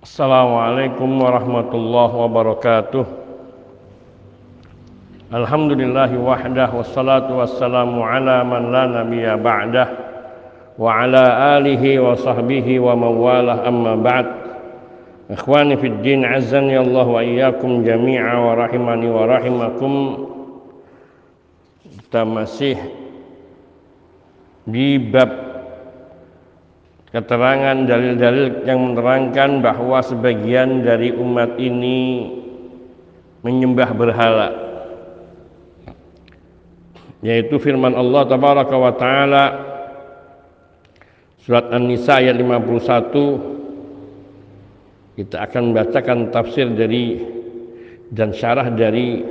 Assalamualaikum warahmatullahi wabarakatuh. Alhamdulillahi wahdah wassalatu wassalamu ala man la nabiya ba'dah wa ala alihi wa sahbihi wa mawalah amma ba'd. Ikhwani fid din azzani Allah wa iyyakum jami'a wa rahimani wa rahimakum. Kita masih di bab keterangan dalil-dalil yang menerangkan bahwa sebagian dari umat ini menyembah berhala yaitu firman Allah tabaraka wa taala surat An-Nisa ayat 51 kita akan membacakan tafsir dari dan syarah dari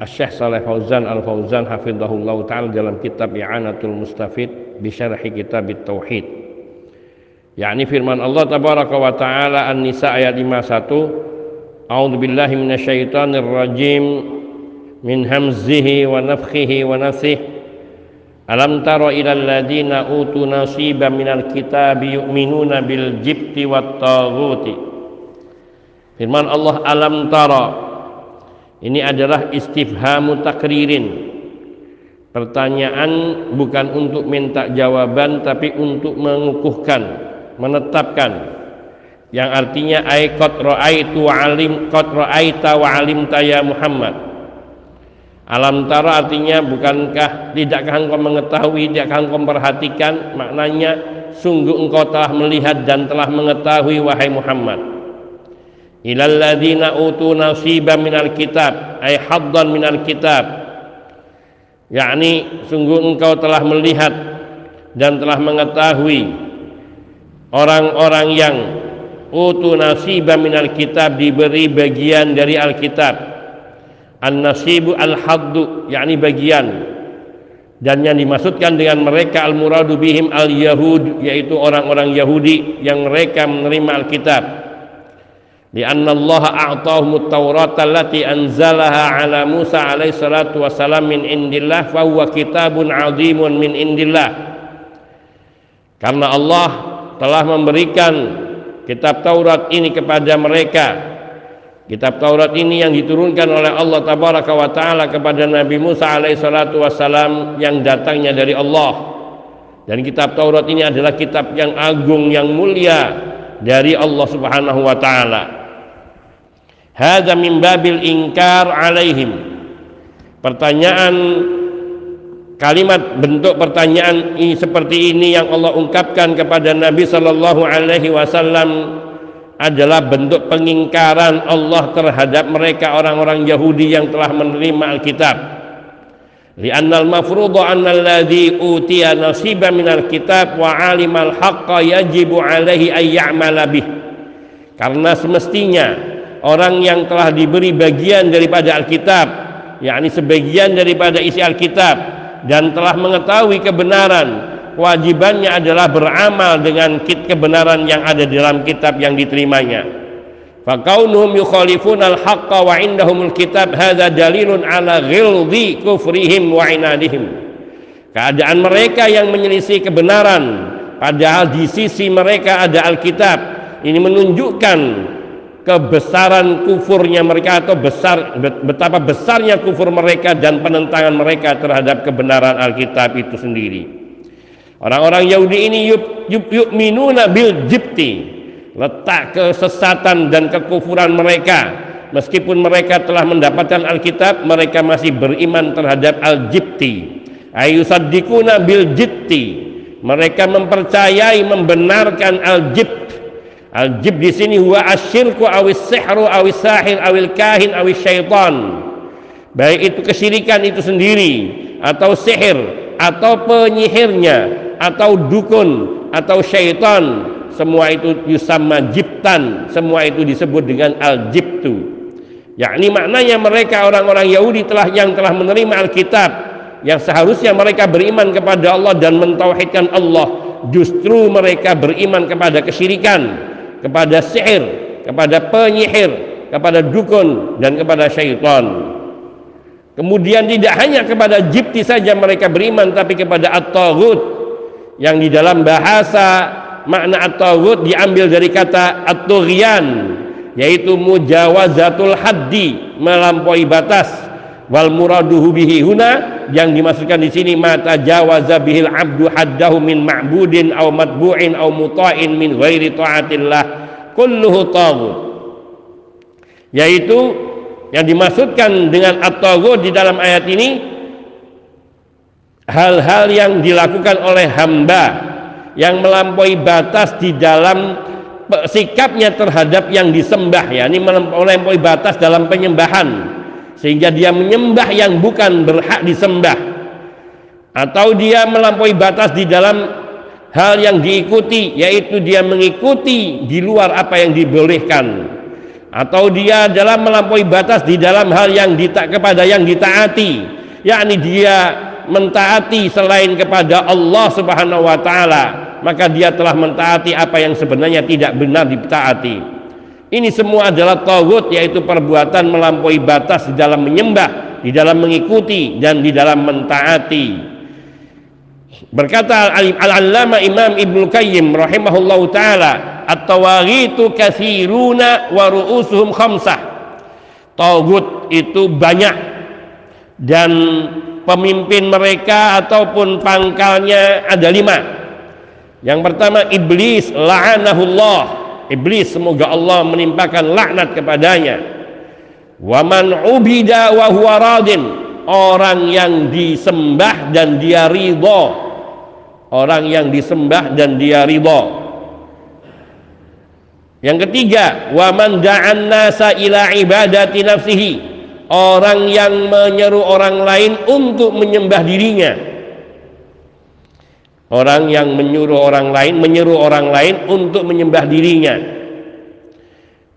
Syekh Saleh Fauzan Al-Fauzan hafizahullah taala dalam kitab I'anatul Mustafid bi syarhi kitab Tauhid yakni firman Allah tabaraka wa taala An-Nisa ayat 51 A'udzu billahi minasyaitonir rajim min hamzihi wa nafthihi wa nafthihi Alam tara ila alladziina utu nasiban minal kitabi yu'minuna bil jibti wat taghuti Firman Allah alam tara ini adalah istifhamu takririn. Pertanyaan bukan untuk minta jawaban tapi untuk mengukuhkan menetapkan yang artinya ai qad raaitu wa alim qad raaita wa alimta ya Muhammad. Alam tara artinya bukankah tidakkah engkau mengetahui tidakkah engkau memperhatikan? Maknanya sungguh engkau telah melihat dan telah mengetahui wahai Muhammad. Ilal ladzina utu nasiban minal kitab ay haddan minal kitab. Yakni sungguh engkau telah melihat dan telah mengetahui orang-orang yang utu nasiba min alkitab diberi bagian dari Alkitab. An-nasibu al-haddu yakni bagian. Dan yang dimaksudkan dengan mereka al-muradu bihim al-yahud yaitu orang-orang Yahudi yang mereka menerima Alkitab. Lianna Allah a'tahum at-taurata allati anzalaha ala Musa alaihi salatu wasalam min indillah fa huwa kitabun azimun min indillah. Karena Allah telah memberikan kitab Taurat ini kepada mereka. Kitab Taurat ini yang diturunkan oleh Allah tabaraka wa taala kepada Nabi Musa alaihi salatu wasalam yang datangnya dari Allah. Dan kitab Taurat ini adalah kitab yang agung yang mulia dari Allah Subhanahu wa taala. Hadza min babil ingkar alaihim. Pertanyaan kalimat bentuk pertanyaan seperti ini yang Allah ungkapkan kepada Nabi sallallahu alaihi wasallam adalah bentuk pengingkaran Allah terhadap mereka orang-orang Yahudi yang telah menerima Alkitab. Lianna al-mafruḍa anna alladhi utiya nasiban min al-kitab wa 'alima al-haqqa yajibu alaihi. Karena semestinya orang yang telah diberi bagian daripada Alkitab yakni sebagian daripada isi Alkitab dan telah mengetahui kebenaran. Kewajibannya adalah beramal dengan kit kebenaran yang ada dalam kitab yang diterimanya. Fakaunuhum yukhalifuna al-haqqa wa indahumul kitab hadza dalilun ala ghildi kufrihim wa inadihim. Keadaan mereka yang menyelisih kebenaran padahal di sisi mereka ada Alkitab. Ini menunjukkan kebesaran kufurnya mereka atau besar betapa besarnya kufur mereka dan penentangan mereka terhadap kebenaran Alkitab itu sendiri. Orang-orang Yahudi ini yuk, yuk, yuk minuna bil jibti letak kesesatan dan kekufuran mereka. Meskipun mereka telah mendapatkan Alkitab mereka masih beriman terhadap al-jibti. Ayusaddikuna bil jibti. Mereka mempercayai membenarkan al-jibt Al-jib di sini huwa asyirku awis sihru awis sahir awil kahin awis syaitan. Baik itu kesyirikan itu sendiri atau sihir atau penyihirnya atau dukun atau syaitan semua itu yusamma jibtan semua itu disebut dengan al-jibtu yakni maknanya mereka orang-orang Yahudi telah yang telah menerima Alkitab yang seharusnya mereka beriman kepada Allah dan mentauhidkan Allah justru mereka beriman kepada kesyirikan kepada sihir, kepada penyihir, kepada dukun dan kepada syaitan. Kemudian tidak hanya kepada jibti saja mereka beriman tapi kepada at-taghut yang di dalam bahasa makna at-taghut diambil dari kata at-tughyan yaitu mujawazatul haddi melampaui batas wal muraduhu bihi. Huna yang dimaksudkan di sini mata jawaza bihil abdu haddahu min ma'budin aw matbu'in aw muta'in min ghairi ta'atillah. Kulluhu taghut yaitu yang dimaksudkan dengan at-taghut di dalam ayat ini hal-hal yang dilakukan oleh hamba yang melampaui batas di dalam sikapnya terhadap yang disembah. Ya ini melampaui batas dalam penyembahan sehingga dia menyembah yang bukan berhak disembah atau dia melampaui batas di dalam hal yang diikuti yaitu dia mengikuti di luar apa yang dibolehkan atau dia dalam melampaui batas di dalam hal yang ditak kepada yang ditaati yakni dia mentaati selain kepada Allah Subhanahu wa taala, maka dia telah mentaati apa yang sebenarnya tidak benar ditaati. Ini semua adalah tauhid yaitu perbuatan melampaui batas di dalam menyembah, di dalam mengikuti dan di dalam mentaati. Berkata Al-Allama Imam Ibnu Qayyim rahimahullahu taala, "At-tawaghitu katsiruna wa ru'usuhum khamsah." Tauhid itu banyak dan pemimpin mereka ataupun pangkalnya ada lima yang pertama iblis la'anahullah iblis semoga Allah menimpakan laknat kepadanya. Waman ubida wa huwa radin. Orang yang disembah dan dia ridho orang yang disembah dan dia ridho yang ketiga waman da'an nasa ila ibadati nafsihi. Orang yang menyeru orang lain untuk menyembah dirinya orang yang menyuruh orang lain menyeru orang lain untuk menyembah dirinya.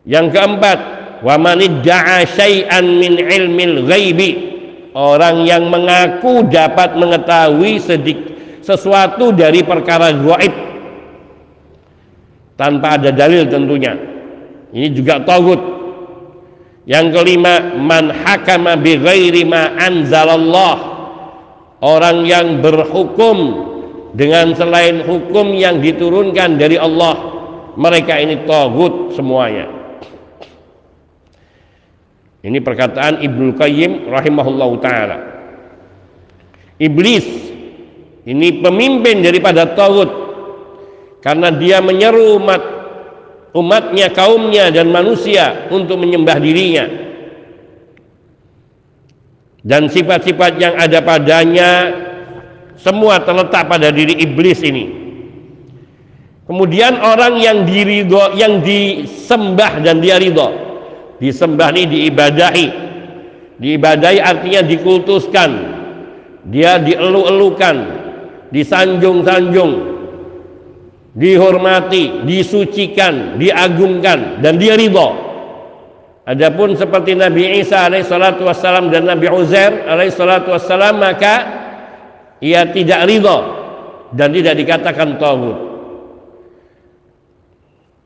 Yang keempat wa manidda'a syai'an min ilmil ghaibi. Orang yang mengaku dapat mengetahui sedik, sesuatu dari perkara gaib. Tanpa ada dalil tentunya. Ini juga tagut yang kelima, man hakama bi ghairi ma anzalallah. Orang yang berhukum dengan selain hukum yang diturunkan dari Allah. Mereka ini tagut semuanya. Ini perkataan Ibnu Qayyim rahimahullahu taala. Iblis ini pemimpin daripada tagut karena dia menyeru umat umatnya, kaumnya dan manusia untuk menyembah dirinya dan sifat-sifat yang ada padanya semua terletak pada diri iblis ini. Kemudian orang yang dirido yang disembah dan dia ridho. Disembah ini diibadahi. Diibadahi artinya dikultuskan. Dia dielu-elukan disanjung-sanjung dihormati, disucikan, diagungkan dan dia ridho. Adapun seperti Nabi Isa alaihissalatu wassalam dan Nabi Uzair alaihissalatu wassalam maka ia tidak ridho dan tidak dikatakan tauhid.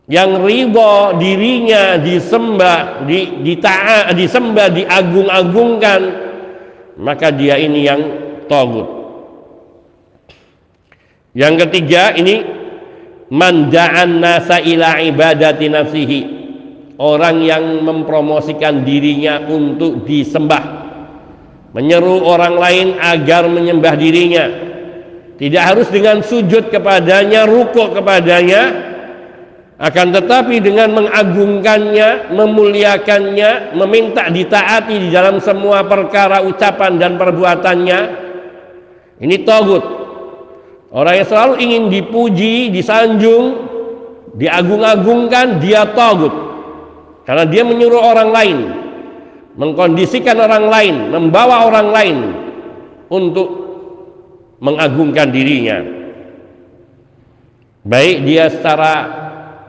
Yang ridho dirinya disembah, di, ditaat, disembah, diagung-agungkan, maka dia ini yang tauhid. Yang ketiga ini man da'an nasa ila ibadati nafsihi orang yang mempromosikan dirinya untuk disembah menyeru orang lain agar menyembah dirinya. Tidak harus dengan sujud kepadanya rukuk kepadanya. Akan tetapi dengan mengagungkannya memuliakannya meminta ditaati di dalam semua perkara ucapan dan perbuatannya. Ini togut. Orang yang selalu ingin dipuji, disanjung, diagung-agungkan, dia tagut. Karena dia menyuruh orang lain, mengkondisikan orang lain, membawa orang lain untuk mengagungkan dirinya. Baik dia secara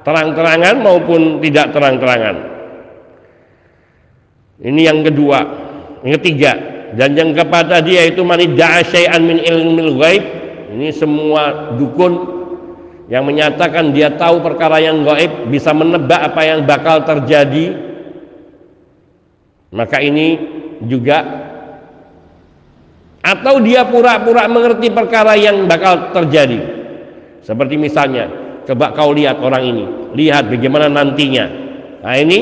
terang-terangan maupun tidak terang-terangan. Ini yang kedua. Yang ketiga, dan yang kepada dia itu manidda'a syai'an min ilmil ghaib ini semua dukun yang menyatakan dia tahu perkara yang gaib bisa menebak apa yang bakal terjadi maka ini juga atau dia pura-pura mengerti perkara yang bakal terjadi. Seperti misalnya coba kau lihat orang ini. Lihat bagaimana nantinya. Nah ini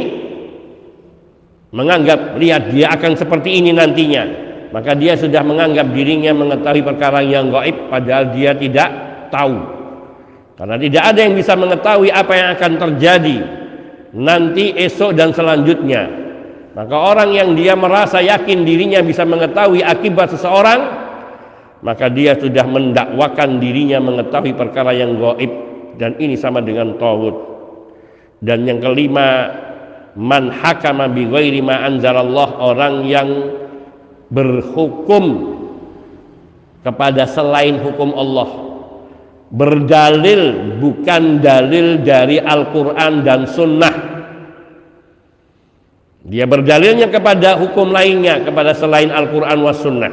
menganggap lihat dia akan seperti ini nantinya. Maka dia sudah menganggap dirinya mengetahui perkara yang gaib padahal dia tidak tahu. Karena tidak ada yang bisa mengetahui apa yang akan terjadi nanti esok dan selanjutnya maka orang yang dia merasa yakin dirinya bisa mengetahui akibat seseorang maka dia sudah mendakwakan dirinya mengetahui perkara yang gaib dan ini sama dengan tauhid dan yang kelima man hakama bi ghairi ma anzalallah orang yang berhukum kepada selain hukum Allah berdalil bukan dalil dari Al-Quran dan Sunnah dia berdalilnya kepada hukum lainnya kepada selain Al-Quran was Sunnah.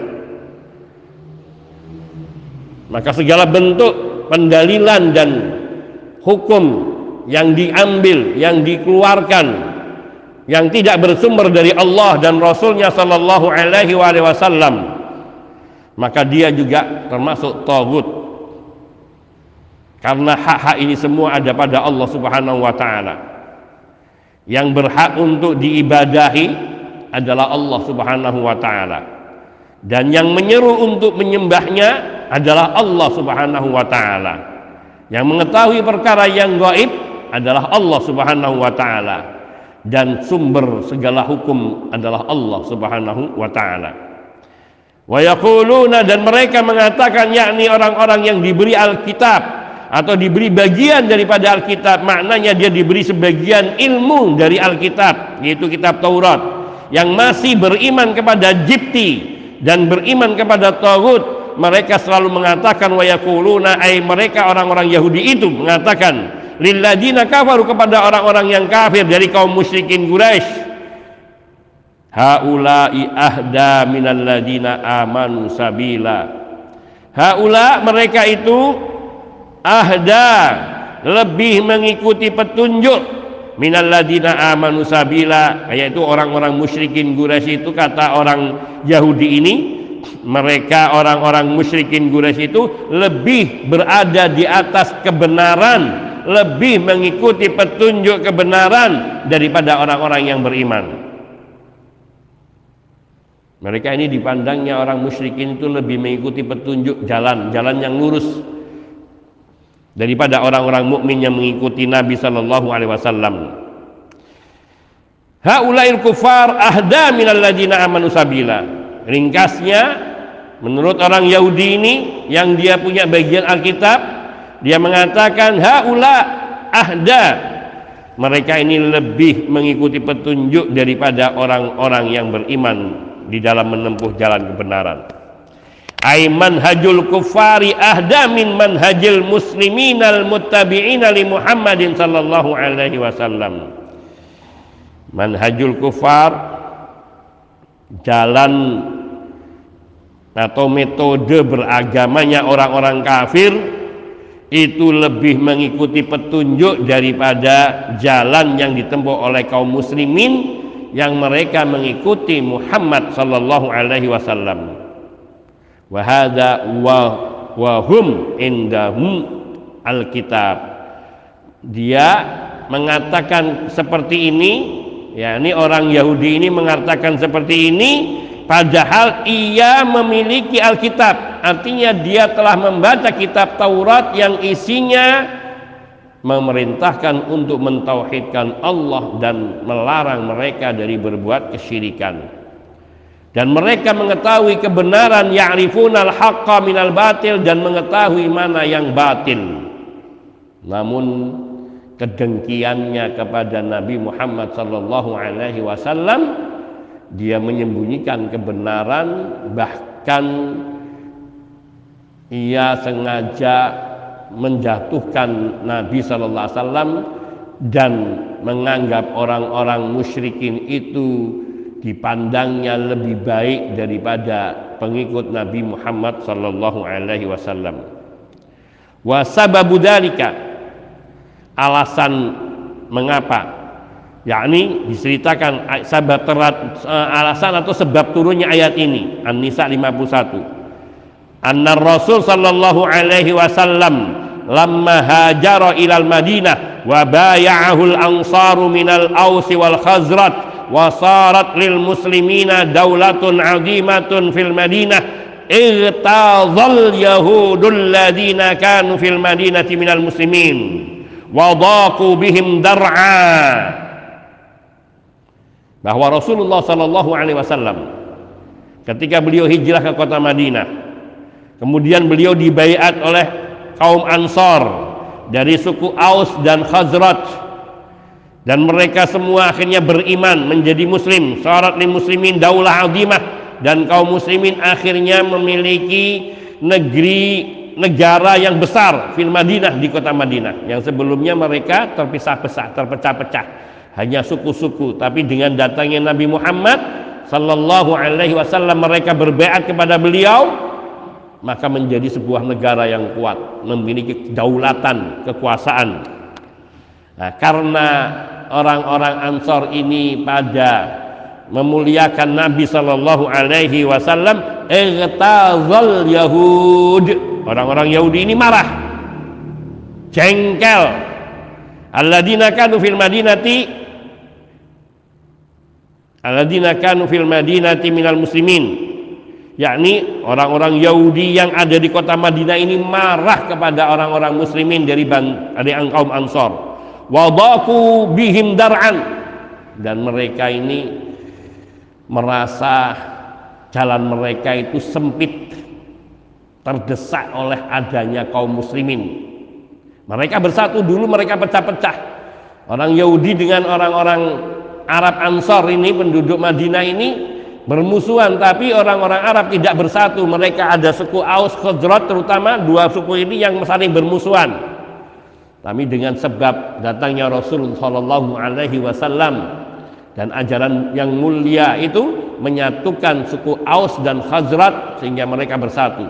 Maka segala bentuk pendalilan dan hukum yang diambil, yang dikeluarkan yang tidak bersumber dari Allah dan Rasulnya Sallallahu Alaihi Wasallam maka dia juga termasuk tagut. Karena hak-hak ini semua ada pada Allah Subhanahu Wa Taala yang berhak untuk diibadahi adalah Allah Subhanahu Wa Taala. Dan yang menyeru untuk menyembahnya adalah Allah Subhanahu Wa Taala. Yang mengetahui perkara yang gaib adalah Allah Subhanahu Wa Taala. Dan sumber segala hukum adalah Allah Subhanahu wa taala. Wa yaquluna dan mereka mengatakan yakni orang-orang yang diberi Alkitab atau diberi bagian daripada Alkitab. Maknanya dia diberi sebagian ilmu dari Alkitab. Yaitu kitab Taurat. Yang masih beriman kepada Jipti dan beriman kepada Taurat mereka selalu mengatakan wa yaquluna ay mereka orang-orang Yahudi itu mengatakan lilladina kafaru kepada orang-orang yang kafir dari kaum musyrikin Quraisy. Haula'i ahda minal ladina amanu sabila. Haula mereka itu ahda lebih mengikuti petunjuk minal ladina amanu sabila yaitu orang-orang musyrikin Quraisy itu kata orang Yahudi ini mereka orang-orang musyrikin Quraisy itu lebih berada di atas kebenaran lebih mengikuti petunjuk kebenaran daripada orang-orang yang beriman. Mereka ini dipandangnya orang musyrikin itu lebih mengikuti petunjuk jalan, jalan yang lurus daripada orang-orang mukmin yang mengikuti Nabi sallallahu alaihi wasallam. Haulail kufar ahda minal ladina amanu sabila. Ringkasnya menurut orang Yahudi ini yang dia punya bagian Alkitab dia mengatakan haula ahda mereka ini lebih mengikuti petunjuk daripada orang-orang yang beriman di dalam menempuh jalan kebenaran aiman hajul kufari ahda min manhajil muslimin al muttabi'ina li Muhammadin sallallahu alaihi wasallam manhajul kufar jalan atau metode beragamanya orang-orang kafir itu lebih mengikuti petunjuk daripada jalan yang ditempuh oleh kaum muslimin yang mereka mengikuti Muhammad sallallahu alaihi wasallam. Wa hadza wa wa hum indahum alkitab. Dia mengatakan seperti ini, ya ini orang Yahudi ini mengatakan seperti ini padahal ia memiliki Alkitab artinya dia telah membaca kitab Taurat yang isinya memerintahkan untuk mentauhidkan Allah dan melarang mereka dari berbuat kesyirikan dan mereka mengetahui kebenaran ya'rifuna al-haqqa minal batil dan mengetahui mana yang batil. Namun kedengkiannya kepada Nabi Muhammad sallallahu alaihi wasallam dia menyembunyikan kebenaran bahkan ia sengaja menjatuhkan Nabi Shallallahu Alaihi Wasallam dan menganggap orang-orang musyrikin itu dipandangnya lebih baik daripada pengikut Nabi Muhammad Sallallahu Alaihi Wasallam. Wasababu alasan mengapa yakni diceritakan sebab terat, uh, alasan atau sebab turunnya ayat ini An-Nisa 51 Anna Rasul sallallahu alaihi wasallam lamma hajara ilal Madinah wa bay'ahu al-ansaru minal Aus wal Khazraj wa sarat lil muslimina daulatun 'azimatun fil Madinah. Igtazal yahudul ladina kanu fil madinati minal muslimin. Wa daqu bihim dar'a. Bahwa Rasulullah sallallahu alaihi wasallam ketika beliau hijrah ke kota Madinah kemudian beliau dibaiat oleh kaum Ansor dari suku Aus dan Khazraj dan mereka semua akhirnya beriman menjadi muslim. Syarat li muslimin daulah azimah. Dan kaum muslimin akhirnya memiliki negeri negara yang besar fil Madinah di kota Madinah. Yang sebelumnya mereka terpisah-pisah terpecah-pecah. Hanya suku-suku. Tapi dengan datangnya Nabi Muhammad sallallahu alaihi wasallam mereka berbeat kepada beliau maka menjadi sebuah negara yang kuat memiliki daulatan kekuasaan nah, karena orang-orang Ansor ini pada memuliakan Nabi sallallahu alaihi wasallam igtazal yahud. Orang-orang Yahudi ini marah. Jengkel. Alladzina kanu fil madinati alladzina kanu fil madinati minal muslimin. Yakni orang-orang Yahudi yang ada di kota Madinah ini marah kepada orang-orang muslimin dari dari kaum Ansor wadaku bihim dar'an. Dan mereka ini merasa jalan mereka itu sempit terdesak oleh adanya kaum muslimin. Mereka bersatu dulu mereka pecah-pecah. Orang Yahudi dengan orang-orang Arab Ansor ini penduduk Madinah ini bermusuhan tapi orang-orang Arab tidak bersatu. Mereka ada suku Aus Khazraj terutama dua suku ini yang saling bermusuhan tapi dengan sebab datangnya Rasul Shallallahu Alaihi Wasallam dan ajaran yang mulia itu menyatukan suku Aus dan Khazraj sehingga mereka bersatu.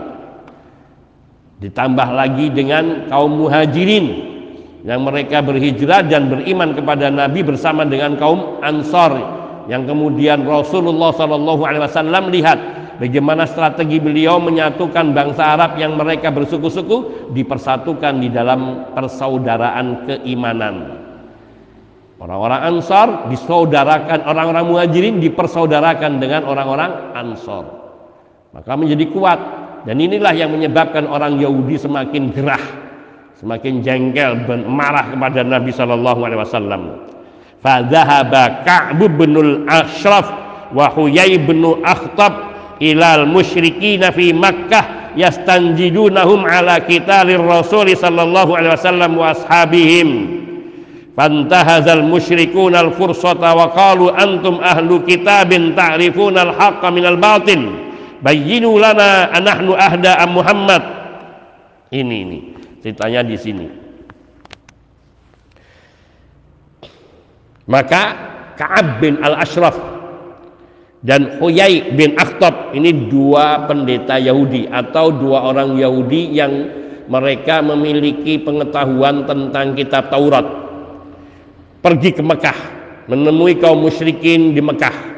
Ditambah lagi dengan kaum muhajirin yang mereka berhijrah dan beriman kepada Nabi bersama dengan kaum Ansor yang kemudian Rasulullah Shallallahu Alaihi Wasallam lihat bagaimana strategi beliau menyatukan bangsa Arab yang mereka bersuku-suku dipersatukan di dalam persaudaraan keimanan. Orang-orang Ansor disaudarakan orang-orang Muhajirin dipersaudarakan dengan orang-orang Ansor maka menjadi kuat. Dan inilah yang menyebabkan orang Yahudi semakin gerah semakin jengkel marah kepada Nabi Shallallahu Alaihi Wasallam. Bin Ashraf wa Huyai bin Akhtab ilal musyrikin fi Makkah yastanjidunahum ala kitalir Rasul sallallahu alaihi wasallam wa ashabihim. Fantahazal musyrikun al fursata wa qalu antum ahlu kitabin ta'rifuna al haqqa minal batil. Bayyinu lana anahnu ahda am Muhammad. Ini ini ceritanya di sini maka Ka'ab bin Al-Ashraf dan Huyai bin Akhtab ini dua pendeta Yahudi atau dua orang Yahudi yang mereka memiliki pengetahuan tentang kitab Taurat. Pergi ke Mekah menemui kaum musyrikin di Mekah.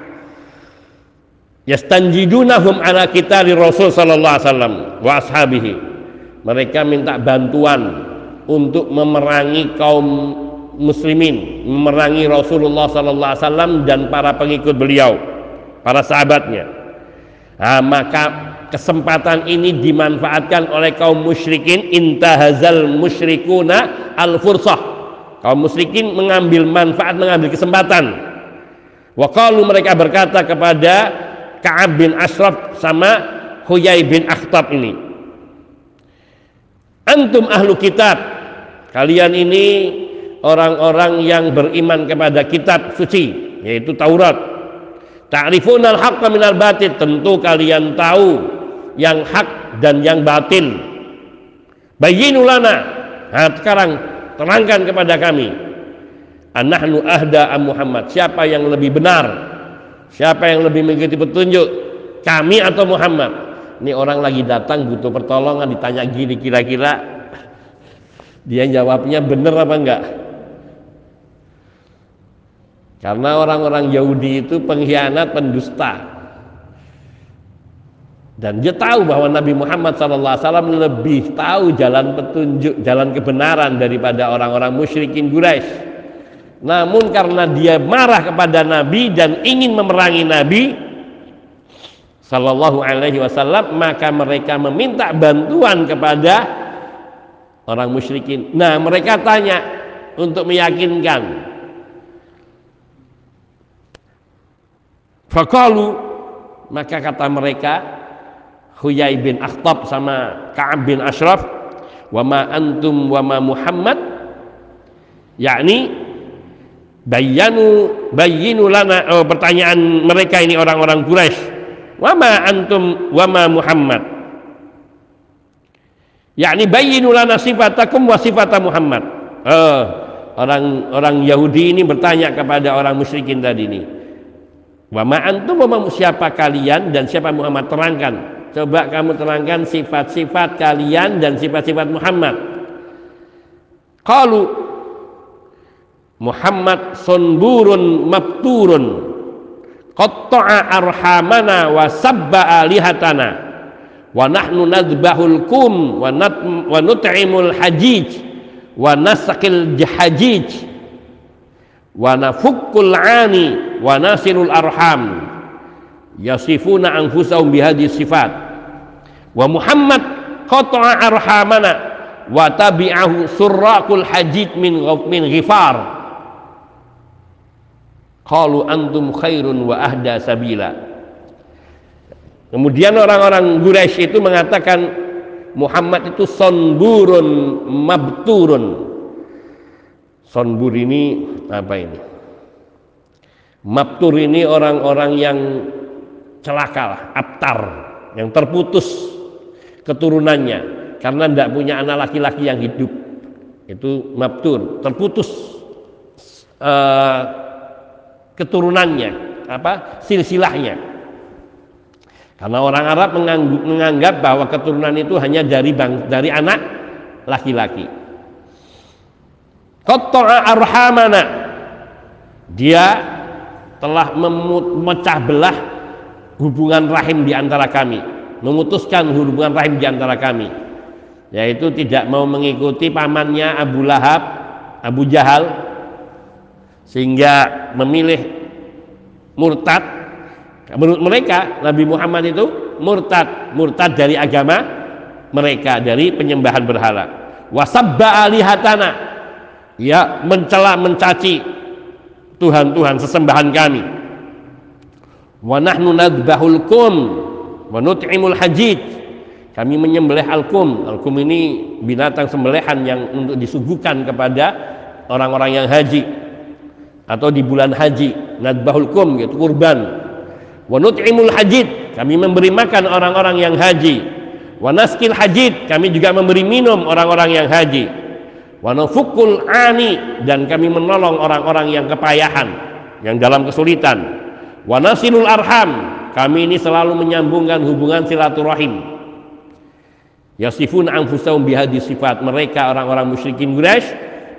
Yastanjidunahum ala kita di Rasul sallallahu alaihi wasallam wa mereka minta bantuan untuk memerangi kaum muslimin memerangi Rasulullah sallallahu alaihi wasallam dan para pengikut beliau para sahabatnya. Nah, maka kesempatan ini dimanfaatkan oleh kaum musyrikin intahazal musyrikuna al fursah kaum musyrikin mengambil manfaat mengambil kesempatan. Waqalu mereka berkata kepada Ka'ab bin Ashraf sama Huyai bin Akhtab ini antum ahlu kitab. Kalian ini orang-orang yang beriman kepada kitab suci yaitu Taurat ta'rifun al-haqqa minal batil. Tentu kalian tahu yang hak dan yang batil. Bayinu lana. Nah, sekarang terangkan kepada kami. Anahnu ahda am Muhammad. Siapa yang lebih benar? Siapa yang lebih mengikuti petunjuk? Kami atau Muhammad? Ini orang lagi datang butuh pertolongan. Ditanya gini kira-kira. Dia jawabnya benar apa enggak karena orang-orang Yahudi itu pengkhianat pendusta dan dia tahu bahwa Nabi Muhammad SAW lebih tahu jalan petunjuk, jalan kebenaran daripada orang-orang musyrikin Quraisy. Namun karena dia marah kepada Nabi dan ingin memerangi Nabi Sallallahu Alaihi Wasallam, maka mereka meminta bantuan kepada orang musyrikin. Nah, mereka tanya untuk meyakinkan. Fakalu maka kata mereka Huyai bin Akhtab sama Ka'ab bin Ashraf wa ma antum wa ma Muhammad? Yakni bayanu bayinu lana oh, pertanyaan mereka ini orang-orang Quraisy. Wa ma antum wa ma Muhammad? Yakni bayinu lana sifatakum wa sifata Muhammad. Oh, orang orang Yahudi ini bertanya kepada orang musyrikin tadi ini wa ma antum wa siapa kalian dan siapa Muhammad terangkan Coba kamu terangkan sifat-sifat kalian dan sifat-sifat Muhammad. Qalu Muhammad sunburun mabturun qatta'a arhamana wa sabba alihatana wa nahnu nadbahul kum wa, nut'imul hajij wa nasakil jahajij wa nafukkul ani wa nasilul arham. Yasifuna anfusahum bihadis sifat. Wa Muhammad qata'a arhamana wa tabi'ahu surraqul hajid min min ghifar. Qalu antum khairun wa ahda sabila. Kemudian orang-orang Quraisy itu mengatakan Muhammad itu sonburun mabturun. Sonbur ini apa ini? Mabtur ini orang-orang yang celaka lah, abtar yang terputus keturunannya karena tidak punya anak laki-laki yang hidup. Itu mabtur terputus uh, keturunannya apa silsilahnya. Karena orang Arab menganggap bahwa keturunan itu hanya dari bang, dari anak laki-laki Qatta'a arhamana. Dia telah memecah belah hubungan rahim di antara kami. Memutuskan hubungan rahim di antara kami. Yaitu tidak mau mengikuti pamannya Abu Lahab Abu Jahal sehingga memilih murtad. Menurut mereka Nabi Muhammad itu murtad murtad dari agama mereka dari penyembahan berhala. Wasabba alihatana ya mencela mencaci Tuhan-Tuhan sesembahan kami. Wa nahnu nadbahul kum wa nut'imul hajid kami menyembelih alkum. Alkum ini binatang sembelihan yang untuk disuguhkan kepada orang-orang yang haji. Atau di bulan haji. Nadbahul kum yaitu kurban. Wa nut'imul hajid kami memberi makan orang-orang yang haji. Wa naskil hajid kami juga memberi minum orang-orang yang haji wa nafukul ani dan kami menolong orang-orang yang kepayahan yang dalam kesulitan wa nasilul arham kami ini selalu menyambungkan hubungan silaturahim. Yasifun anfusahum bihadis sifat. Mereka orang-orang musyrikin Quraisy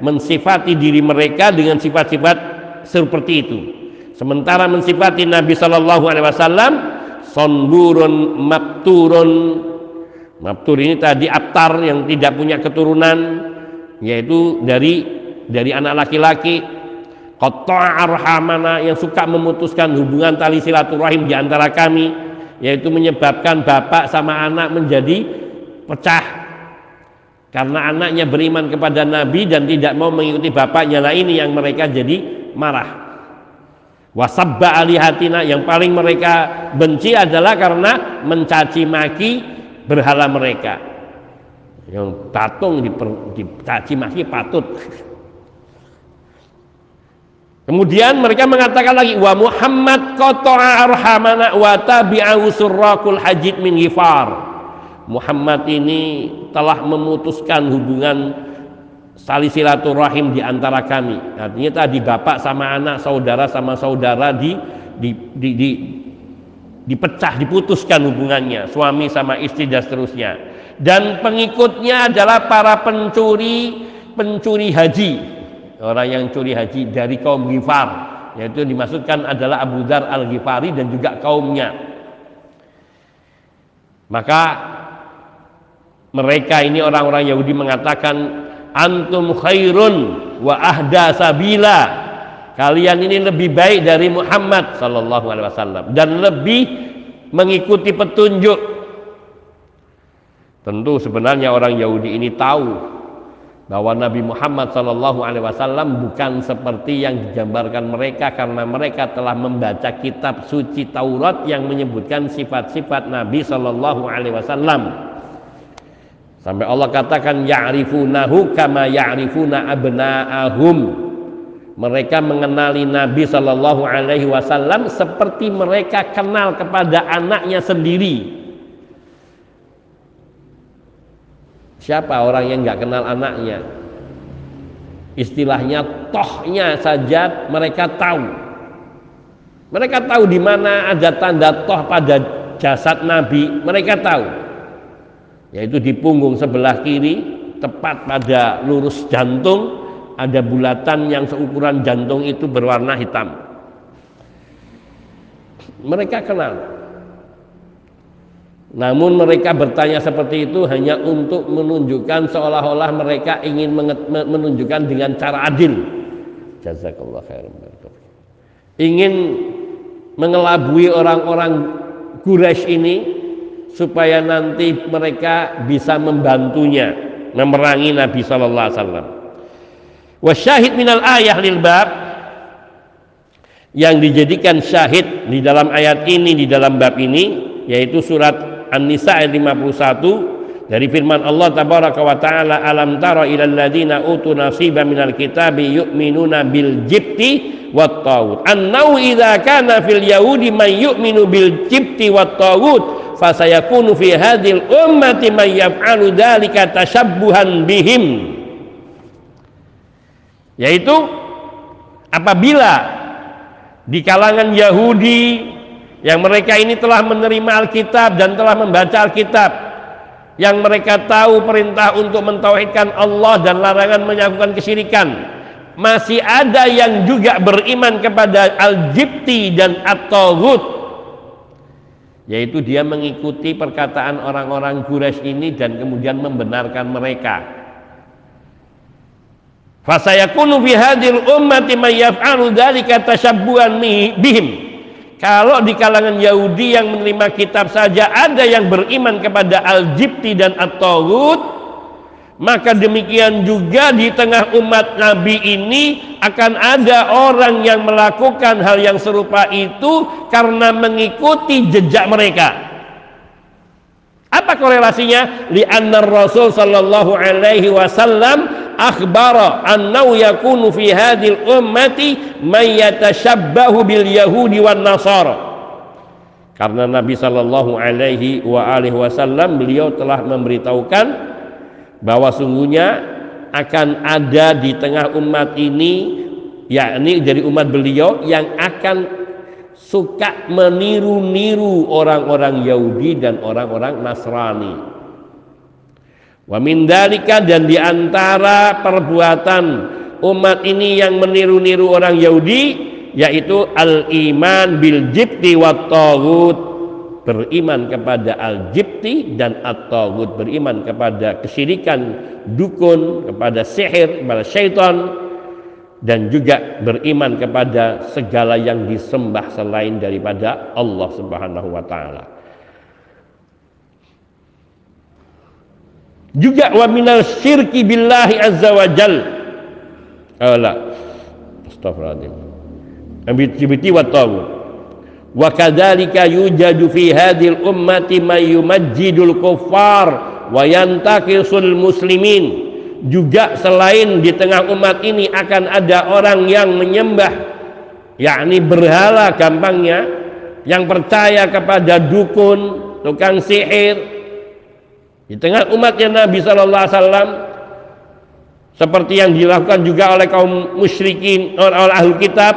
mensifati diri mereka dengan sifat-sifat seperti itu. Sementara mensifati Nabi Shallallahu Alaihi Wasallam sonburun mabturun mabtur ini tadi aptar yang tidak punya keturunan yaitu dari dari anak laki-laki. Qatta'a arhamana yang suka memutuskan hubungan tali silaturahim di antara kami yaitu menyebabkan bapak sama anak menjadi pecah. Karena anaknya beriman kepada Nabi dan tidak mau mengikuti bapaknya lah ini yang mereka jadi marah. Wasabba alihatina yang paling mereka benci adalah karena mencaci maki berhala mereka yang patung dicaci maki patut Kemudian mereka mengatakan lagi wa Muhammad qata'a arhamana wa tabi'ahu surrakul hajid min ghifar. Muhammad ini telah memutuskan hubungan tali silaturahim di antara kami. Artinya tadi bapak sama anak, saudara sama saudara di di, di, di dipecah, diputuskan hubungannya, suami sama istri dan seterusnya. Dan pengikutnya adalah para pencuri pencuri haji orang yang curi haji dari kaum Ghifar yaitu dimaksudkan adalah Abu Dar al-Ghifari dan juga kaumnya Maka mereka ini orang-orang Yahudi mengatakan antum khairun wa ahda sabila. Kalian ini lebih baik dari Muhammad sallallahu alaihi wasallam dan lebih mengikuti petunjuk. Tentu sebenarnya orang Yahudi ini tahu bahwa Nabi Muhammad Shallallahu Alaihi Wasallam bukan seperti yang digambarkan mereka karena mereka telah membaca kitab suci Taurat yang menyebutkan sifat-sifat Nabi Shallallahu Alaihi Wasallam. Sampai Allah katakan ya'rifunahu kama ya'rifuna abna'ahum. Mereka mengenali Nabi Shallallahu Alaihi Wasallam seperti mereka kenal kepada anaknya sendiri. Siapa orang yang nggak kenal anaknya? Istilahnya tohnya saja mereka tahu. Mereka tahu di mana ada tanda toh pada jasad Nabi. Mereka tahu. Yaitu di punggung sebelah kiri, tepat pada lurus jantung, ada bulatan yang seukuran jantung itu berwarna hitam. Mereka kenal. Namun mereka bertanya seperti itu hanya untuk menunjukkan seolah-olah mereka ingin menunjukkan dengan cara adil. Jazakallah khairan. Ingin mengelabui orang-orang Quraisy ini supaya nanti mereka bisa membantunya memerangi Nabi sallallahu alaihi wasallam. Wasyahid minal ayah lil bab yang dijadikan syahid di dalam ayat ini di dalam bab ini yaitu surat An-Nisa ayat 51 dari firman Allah tabaraka wa taala alam tara ilal ladina utu nasiba minal kitabi yu'minuna bil jibti wat tawud annau idza kana fil yahudi man yu'minu bil jibti wat tawud fasayakunu fi hadhil ummati man yaf'alu dzalika tashabbuhan bihim. Yaitu apabila di kalangan Yahudi yang mereka ini telah menerima Alkitab dan telah membaca Alkitab. Yang mereka tahu perintah untuk mentauhidkan Allah dan larangan menyatukan kesyirikan. Masih ada yang juga beriman kepada Al-Jibti dan At-Taghut. Yaitu dia mengikuti perkataan orang-orang Quraisy ini dan kemudian membenarkan mereka. Fasayakunu fi hadhil ummati may yaf'alu dzalika bihim kalau di kalangan Yahudi yang menerima kitab saja ada yang beriman kepada Al-Jibti dan At-Taghut, maka demikian juga di tengah umat Nabi ini akan ada orang yang melakukan hal yang serupa itu karena mengikuti jejak mereka. Apa korelasinya? Li anna Rasul sallallahu alaihi wasallam akhbara annahu yakunu fi hadhil ummati may yatashabbahu bil yahudi wan nasara. Karena Nabi sallallahu alaihi wa alihi wasallam beliau telah memberitahukan bahwa sungguhnya akan ada di tengah umat ini yakni dari umat beliau yang akan suka meniru-niru orang-orang Yahudi dan orang-orang Nasrani Wa min dalika dan di antara perbuatan umat ini yang meniru-niru orang Yahudi yaitu al-iman bil jibti wa taghut beriman kepada al-jibti dan at-taghut. Beriman kepada kesyirikan dukun kepada sihir kepada syaitan dan juga beriman kepada segala yang disembah selain daripada Allah Subhanahu wa taala juga wa minal syirki billahi azza wa jal. Ala. Astagfirullahaladzim ambiti wa tawu wa kadzalika yujadu fi hadhil ummati may yumajjidul kuffar wa yantaqisul muslimin. Juga selain di tengah umat ini akan ada orang yang menyembah yakni berhala gampangnya yang percaya kepada dukun tukang sihir di tengah umatnya Nabi Sallallahu Alaihi Wasallam seperti yang dilakukan juga oleh kaum musyrikin oleh ahli kitab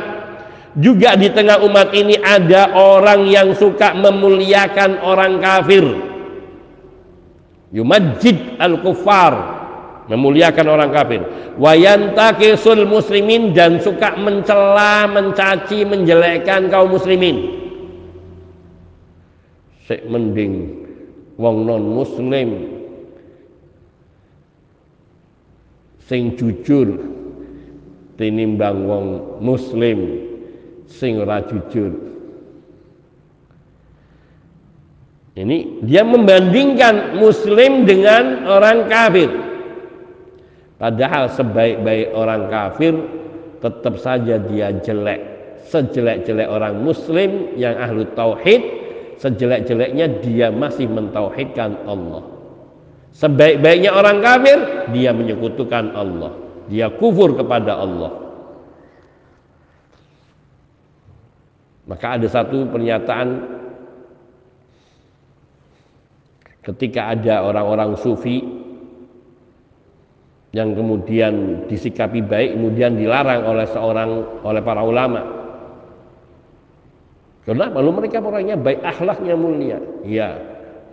juga di tengah umat ini ada orang yang suka memuliakan orang kafir. Yumajid al kufar memuliakan orang kafir. Wayantakisul muslimin dan suka mencela mencaci menjelekkan kaum muslimin. Sek mending wong non muslim sing jujur tinimbang wong muslim sing ora jujur. Ini dia membandingkan muslim dengan orang kafir. Padahal sebaik-baik orang kafir tetap saja dia jelek sejelek-jelek orang muslim yang ahlu tauhid sejelek-jeleknya dia masih mentauhidkan Allah. Sebaik-baiknya orang kafir dia menyekutukan Allah. Dia kufur kepada Allah. Maka ada satu pernyataan. Ketika ada orang-orang sufi yang kemudian disikapi baik kemudian dilarang oleh seorang oleh para ulama Kenapa? Lalu mereka orangnya baik, akhlaknya mulia. Ya,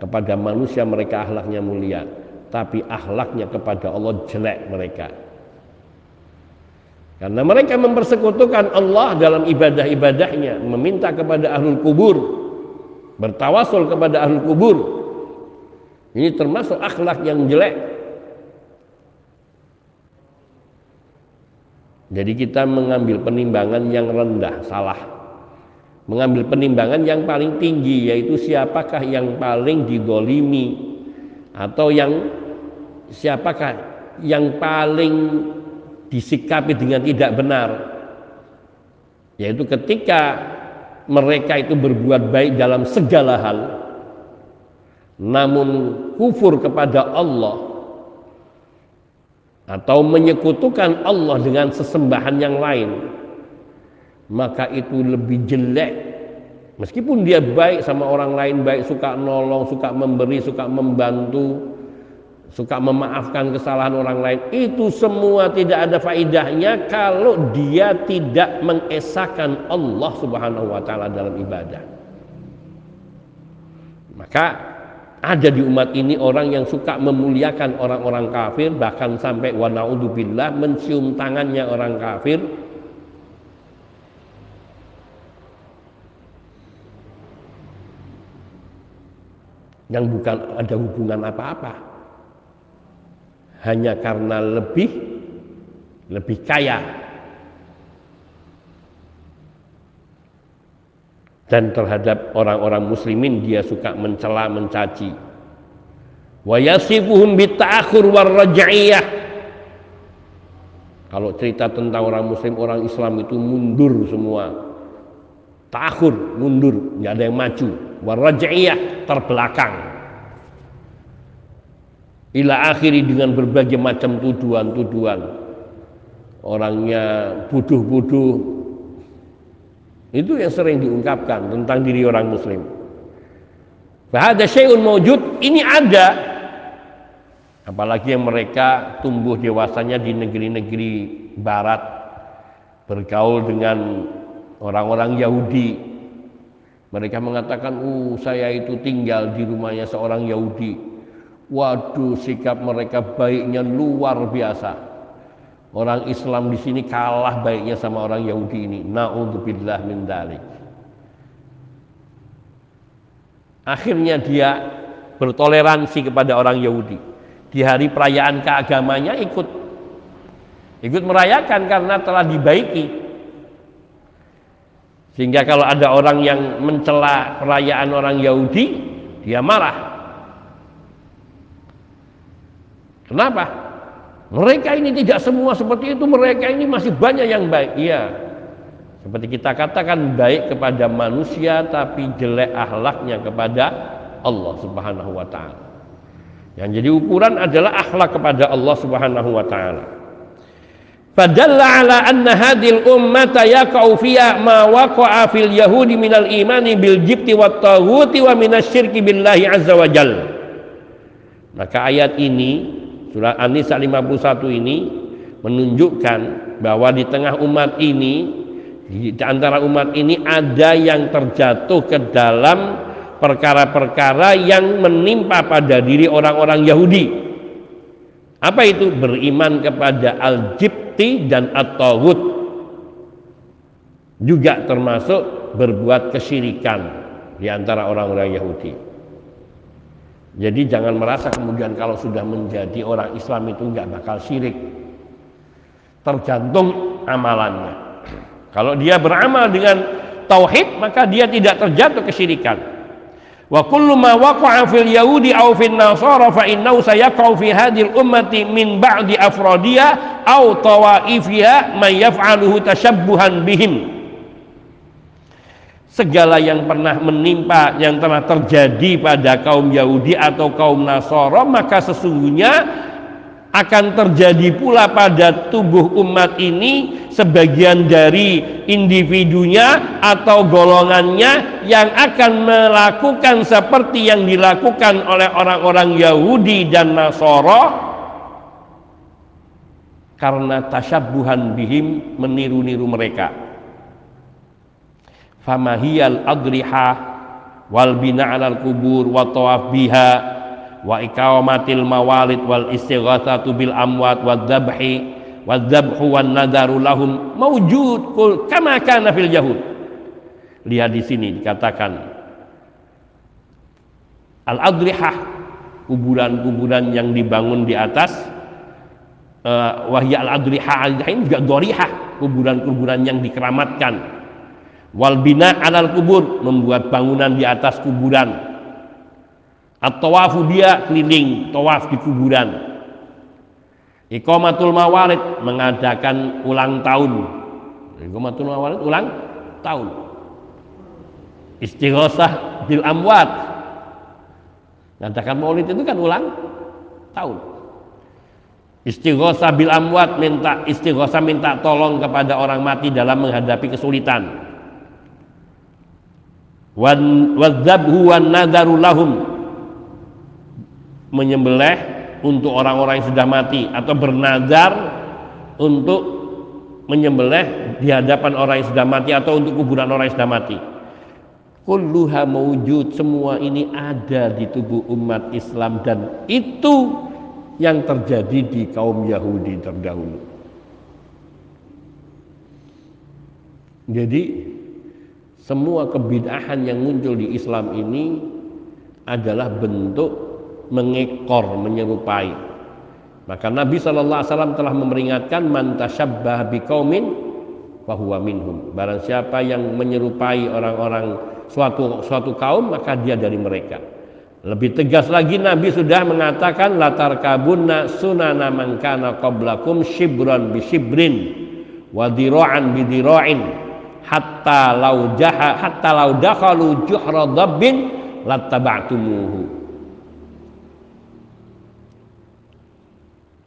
kepada manusia mereka akhlaknya mulia, tapi akhlaknya kepada Allah jelek mereka. Karena mereka mempersekutukan Allah dalam ibadah-ibadahnya, meminta kepada ahlul kubur, bertawasul kepada ahlul kubur. Ini termasuk akhlak yang jelek. Jadi kita mengambil penimbangan yang rendah, salah mengambil penimbangan yang paling tinggi yaitu siapakah yang paling didolimi atau yang siapakah yang paling disikapi dengan tidak benar. Yaitu ketika mereka itu berbuat baik dalam segala hal namun kufur kepada Allah atau menyekutukan Allah dengan sesembahan yang lain maka itu lebih jelek. Meskipun dia baik sama orang lain baik suka nolong suka memberi suka membantu suka memaafkan kesalahan orang lain itu semua tidak ada faidahnya kalau dia tidak mengesahkan Allah Subhanahu wa taala dalam ibadah. Maka ada di umat ini orang yang suka memuliakan orang-orang kafir bahkan sampai wa naudzubillah mencium tangannya orang kafir yang bukan ada hubungan apa-apa. Hanya karena lebih lebih kaya. Dan terhadap orang-orang muslimin dia suka mencela mencaci. Wa yasifuhum bita'akhur warraj'iyah. Kalau cerita tentang orang muslim orang Islam itu mundur semua. Takhur mundur. Nggak ada yang maju waraj'iyah terbelakang. Ila akhiri dengan berbagai macam tuduhan-tuduhan. Orangnya bodoh-bodoh. Itu yang sering diungkapkan tentang diri orang muslim. Bahada syai'un mawjud ini ada. Apalagi yang mereka tumbuh dewasanya di negeri-negeri barat bergaul dengan orang-orang Yahudi mereka mengatakan, "Uh, saya itu tinggal di rumahnya seorang Yahudi." Waduh, sikap mereka baiknya luar biasa. Orang Islam di sini kalah baiknya sama orang Yahudi ini. Nauzubillah min dalik. Akhirnya dia bertoleransi kepada orang Yahudi. Di hari perayaan keagamanya ikut ikut merayakan karena telah dibaiki sehingga kalau ada orang yang mencela perayaan orang Yahudi, dia marah. Kenapa? Mereka ini tidak semua seperti itu, mereka ini masih banyak yang baik. Iya. Seperti kita katakan baik kepada manusia tapi jelek akhlaknya kepada Allah Subhanahu wa taala. Yang jadi ukuran adalah akhlak kepada Allah Subhanahu wa taala. Fadalla ala anna hadil ummata yaqa'u fiha ma waqa'a fil yahudi minal imani bil jibti wat taghuti wa minasyirki billahi azza wa jal. Maka ayat ini surah An-Nisa 51 ini menunjukkan bahwa di tengah umat ini di antara umat ini ada yang terjatuh ke dalam perkara-perkara yang menimpa pada diri orang-orang Yahudi. Apa itu? Beriman kepada al-jib sakti dan at-taghut juga termasuk berbuat kesyirikan di antara orang-orang Yahudi. Jadi jangan merasa kemudian kalau sudah menjadi orang Islam itu nggak bakal syirik. Tergantung amalannya. Kalau dia beramal dengan tauhid maka dia tidak terjatuh kesyirikan. Wa kullu ma waqa'a fil yahudi aw fil nasara fa innahu sayaqa'u fi hadhihi ummati min ba'di afradiha aw tawaifiha man yaf'aluhu tashabbuhan bihim. Segala yang pernah menimpa yang telah terjadi pada kaum Yahudi atau kaum Nasara maka sesungguhnya akan terjadi pula pada tubuh umat ini sebagian dari individunya atau golongannya yang akan melakukan seperti yang dilakukan oleh orang-orang Yahudi dan Nasoro karena tasyabuhan bihim meniru-niru mereka. Famahiyal adriha wal bina alal kubur wa biha wa ikawamatil mawalid wal istighatsatu bil amwat wa dzabhi wa dzabhu wan nadaru lahum mawjud kul kama kana fil yahud. Lihat di sini dikatakan al adrihah kuburan-kuburan yang dibangun di atas uh, wahya al adrihah ini juga dorihah kuburan-kuburan yang dikeramatkan. Wal bina alal kubur membuat bangunan di atas kuburan At-tawafu dia keliling, tawaf di kuburan. Iqamatul mawalid mengadakan ulang tahun. Iqamatul mawalid ulang tahun. Istighosah bil amwat. Mengadakan maulid itu kan ulang tahun. Istighosah bil amwat minta istighosah minta tolong kepada orang mati dalam menghadapi kesulitan. Wadzabhu wan nadaru lahum menyembelih untuk orang-orang yang sudah mati atau bernazar untuk menyembelih di hadapan orang yang sudah mati atau untuk kuburan orang yang sudah mati. Kulluha mewujud semua ini ada di tubuh umat Islam dan itu yang terjadi di kaum Yahudi terdahulu. Jadi semua kebidahan yang muncul di Islam ini adalah bentuk mengekor menyerupai. Maka Nabi Wasallam telah memperingatkan man tasyabbah biqaumin fahuwa minhum. Barang siapa yang menyerupai orang-orang suatu suatu kaum maka dia dari mereka. Lebih tegas lagi Nabi sudah mengatakan latar kabunna sunana man kana qablakum shibran bi shibrin wa dira'an bi dira'in hatta lau jaha hatta lau dakhalu juhra dabbin lattaba'tumuhu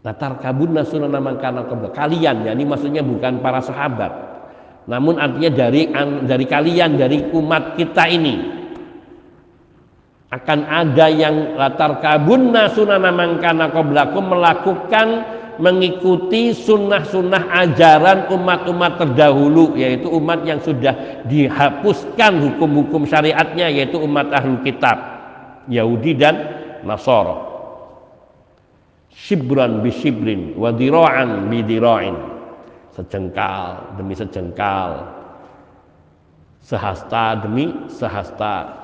Latar kabun nasunana mangkana kalian ya ini maksudnya bukan para sahabat. Namun artinya dari dari kalian dari umat kita ini. Akan ada yang latar kabun nasunana mangkana qablakum melakukan mengikuti sunnah-sunnah ajaran umat-umat terdahulu yaitu umat yang sudah dihapuskan hukum-hukum syariatnya yaitu umat ahlu kitab Yahudi dan Nasara shibran bi shibrin wa dira'an bi dira'in. Sejengkal demi sejengkal. Sehasta demi sehasta.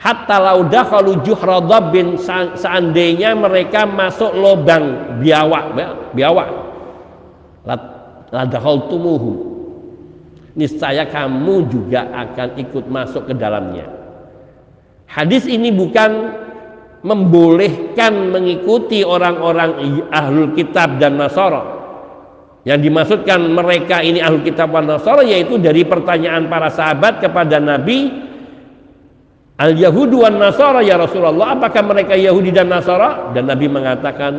Hatta laudah kalau juhra dabbin seandainya mereka masuk lubang biawak biawak. Ladahal tumuhu niscaya kamu juga akan ikut masuk ke dalamnya. Hadis ini bukan membolehkan mengikuti orang-orang ahlul kitab dan nasara. Yang dimaksudkan mereka ini ahlul kitab dan nasara yaitu dari pertanyaan para sahabat kepada Nabi al yahudu wan nasara ya Rasulullah apakah mereka Yahudi dan Nasara? Dan Nabi mengatakan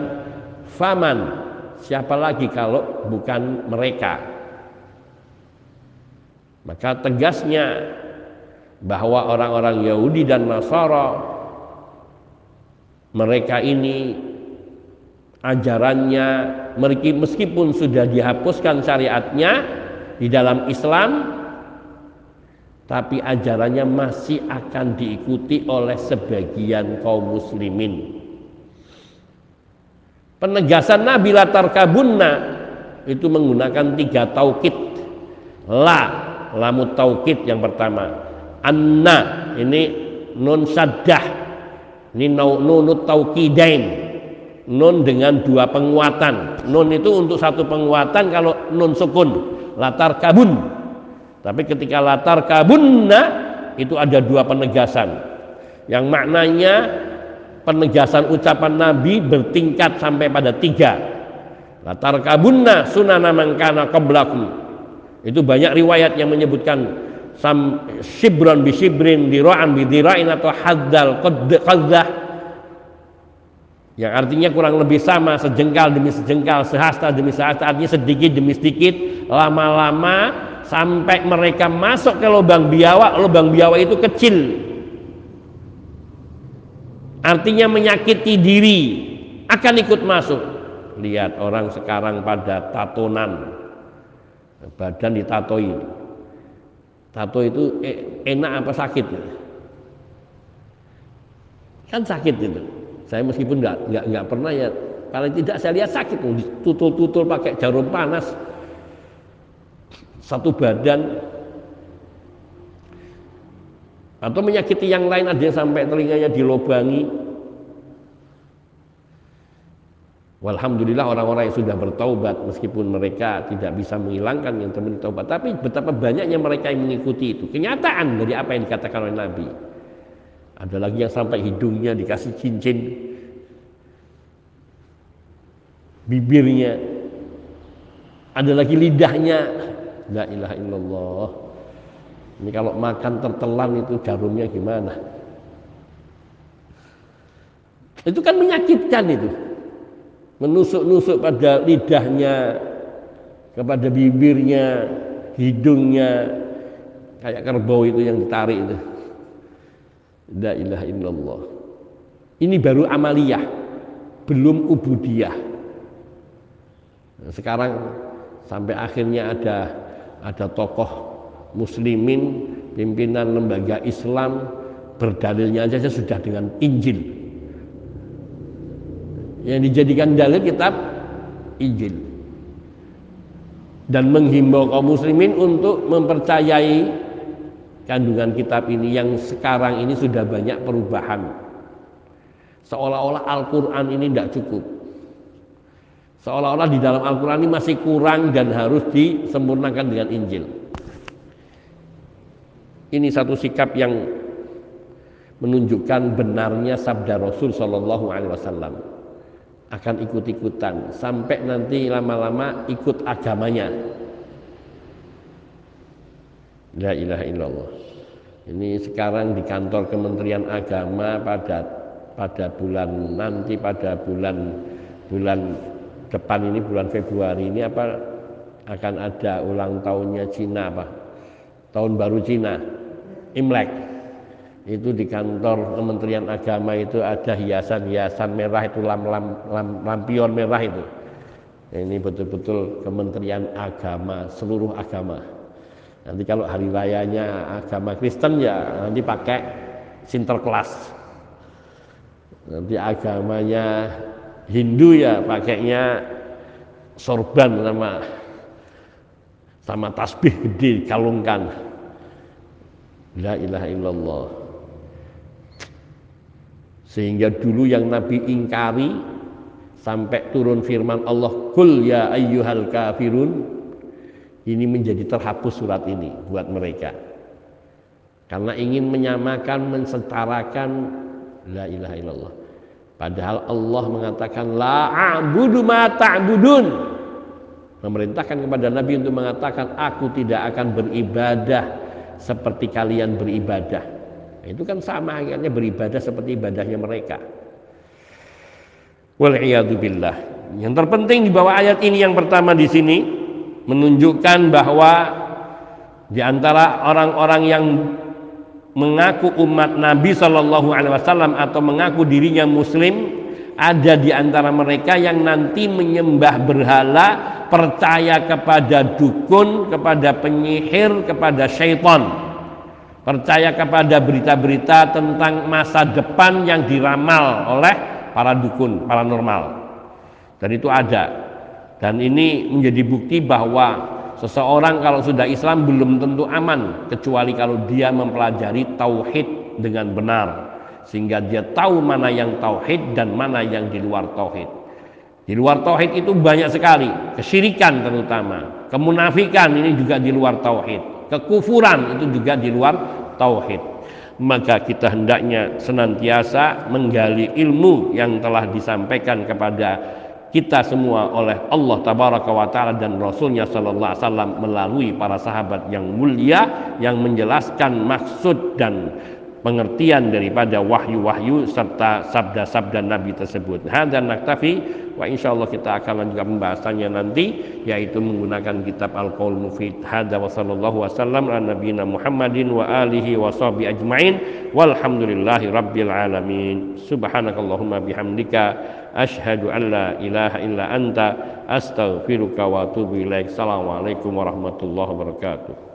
faman siapa lagi kalau bukan mereka? Maka tegasnya bahwa orang-orang Yahudi dan Nasara mereka ini ajarannya meskipun sudah dihapuskan syariatnya di dalam Islam tapi ajarannya masih akan diikuti oleh sebagian kaum muslimin. Penegasan Nabi latar kabunna itu menggunakan tiga taukid. La lamut taukid yang pertama. Anna ini nun saddah ini nunut tauqidain nun dengan dua penguatan. Nun itu untuk satu penguatan kalau nun sukun. Latar kabun. Tapi ketika latar kabunna itu ada dua penegasan. Yang maknanya penegasan ucapan Nabi bertingkat sampai pada tiga. Latar kabunna sunana mangkana qablakum. Itu banyak riwayat yang menyebutkan sam shibron bi shibrin dira'an bi dira'in atau haddal qaddah yang artinya kurang lebih sama sejengkal demi sejengkal sehasta demi sehasta. Artinya sedikit demi sedikit lama-lama sampai mereka masuk ke lubang biawak lubang biawak itu kecil. Artinya menyakiti diri akan ikut masuk. Lihat orang sekarang pada tatonan badan ditatoi tato itu eh, enak apa sakit? Kan sakit itu. Saya meskipun nggak nggak nggak pernah ya paling tidak saya lihat sakit. Ditutul-tutul pakai jarum panas. Satu badan. Atau menyakiti yang lain ada sampai telinganya dilobangi Walhamdulillah orang-orang yang sudah bertaubat meskipun mereka tidak bisa menghilangkan yang teman taubat tapi betapa banyaknya mereka yang mengikuti itu. Kenyataan dari apa yang dikatakan oleh Nabi. Ada lagi yang sampai hidungnya dikasih cincin. Bibirnya. Ada lagi lidahnya. La ilaha illallah. Ini kalau makan tertelan itu jarumnya gimana? Itu kan menyakitkan itu menusuk-nusuk pada lidahnya kepada bibirnya hidungnya. Kayak kerbau itu yang ditarik itu. La ilaha illallah. Ini baru amaliyah belum ubudiyah. Sekarang sampai akhirnya ada ada tokoh muslimin pimpinan lembaga Islam berdalilnya aja sudah dengan Injil yang dijadikan dalil kitab Injil. Dan menghimbau kaum muslimin untuk mempercayai kandungan kitab ini yang sekarang ini sudah banyak perubahan. Seolah-olah Al-Quran ini tidak cukup. Seolah-olah di dalam Al-Quran ini masih kurang dan harus disempurnakan dengan Injil. Ini satu sikap yang menunjukkan benarnya sabda Rasul Shallallahu Alaihi Wasallam akan ikut-ikutan sampai nanti lama-lama ikut agamanya. La ilaha illallah. Ini sekarang di kantor Kementerian Agama pada pada bulan nanti pada bulan bulan depan ini bulan Februari ini apa akan ada ulang tahunnya Cina apa tahun baru Cina Imlek itu di kantor Kementerian Agama itu ada hiasan-hiasan merah itu lam, lam, lam, lampion merah itu. Ini betul-betul Kementerian Agama seluruh agama. Nanti kalau hari rayanya agama Kristen ya nanti pakai sinterklas nanti agamanya Hindu ya pakainya sorban sama sama tasbih gede kalungkan. La ilaha illallah sehingga dulu yang Nabi ingkari sampai turun firman Allah kul ya ayyuhal kafirun ini menjadi terhapus surat ini buat mereka. Karena ingin menyamakan mensetarakan la ilaha illallah. Padahal Allah mengatakan la a'budu ma ta'budun. Memerintahkan kepada Nabi untuk mengatakan aku tidak akan beribadah seperti kalian beribadah itu kan sama akhirnya beribadah seperti ibadahnya mereka. billah. Yang terpenting di bawah ayat ini yang pertama di sini menunjukkan bahwa di antara orang-orang yang mengaku umat Nabi Shallallahu Alaihi Wasallam atau mengaku dirinya Muslim ada di antara mereka yang nanti menyembah berhala percaya kepada dukun kepada penyihir kepada syaitan percaya kepada berita-berita tentang masa depan yang diramal oleh para dukun paranormal. Dan itu ada. Dan ini menjadi bukti bahwa seseorang kalau sudah Islam belum tentu aman kecuali kalau dia mempelajari tauhid dengan benar sehingga dia tahu mana yang tauhid dan mana yang di luar tauhid. Di luar tauhid itu banyak sekali, kesyirikan terutama, kemunafikan ini juga di luar tauhid, kekufuran itu juga di luar tauhid. Maka kita hendaknya senantiasa menggali ilmu yang telah disampaikan kepada kita semua oleh Allah tabaraka wa taala dan rasulnya sallallahu alaihi wasallam melalui para sahabat yang mulia yang menjelaskan maksud dan pengertian daripada wahyu-wahyu serta sabda-sabda Nabi tersebut. Hadza naktafi wa insyaallah kita akan lanjutkan pembahasannya nanti yaitu menggunakan kitab Al-Qaul Mufid. Hadza wa sallallahu wasallam ala nabiyina Muhammadin wa alihi wa sahbi ajmain walhamdulillahi rabbil alamin. Subhanakallahumma bihamdika asyhadu an la ilaha illa anta astaghfiruka wa atubu ilaik. Assalamualaikum warahmatullahi wabarakatuh.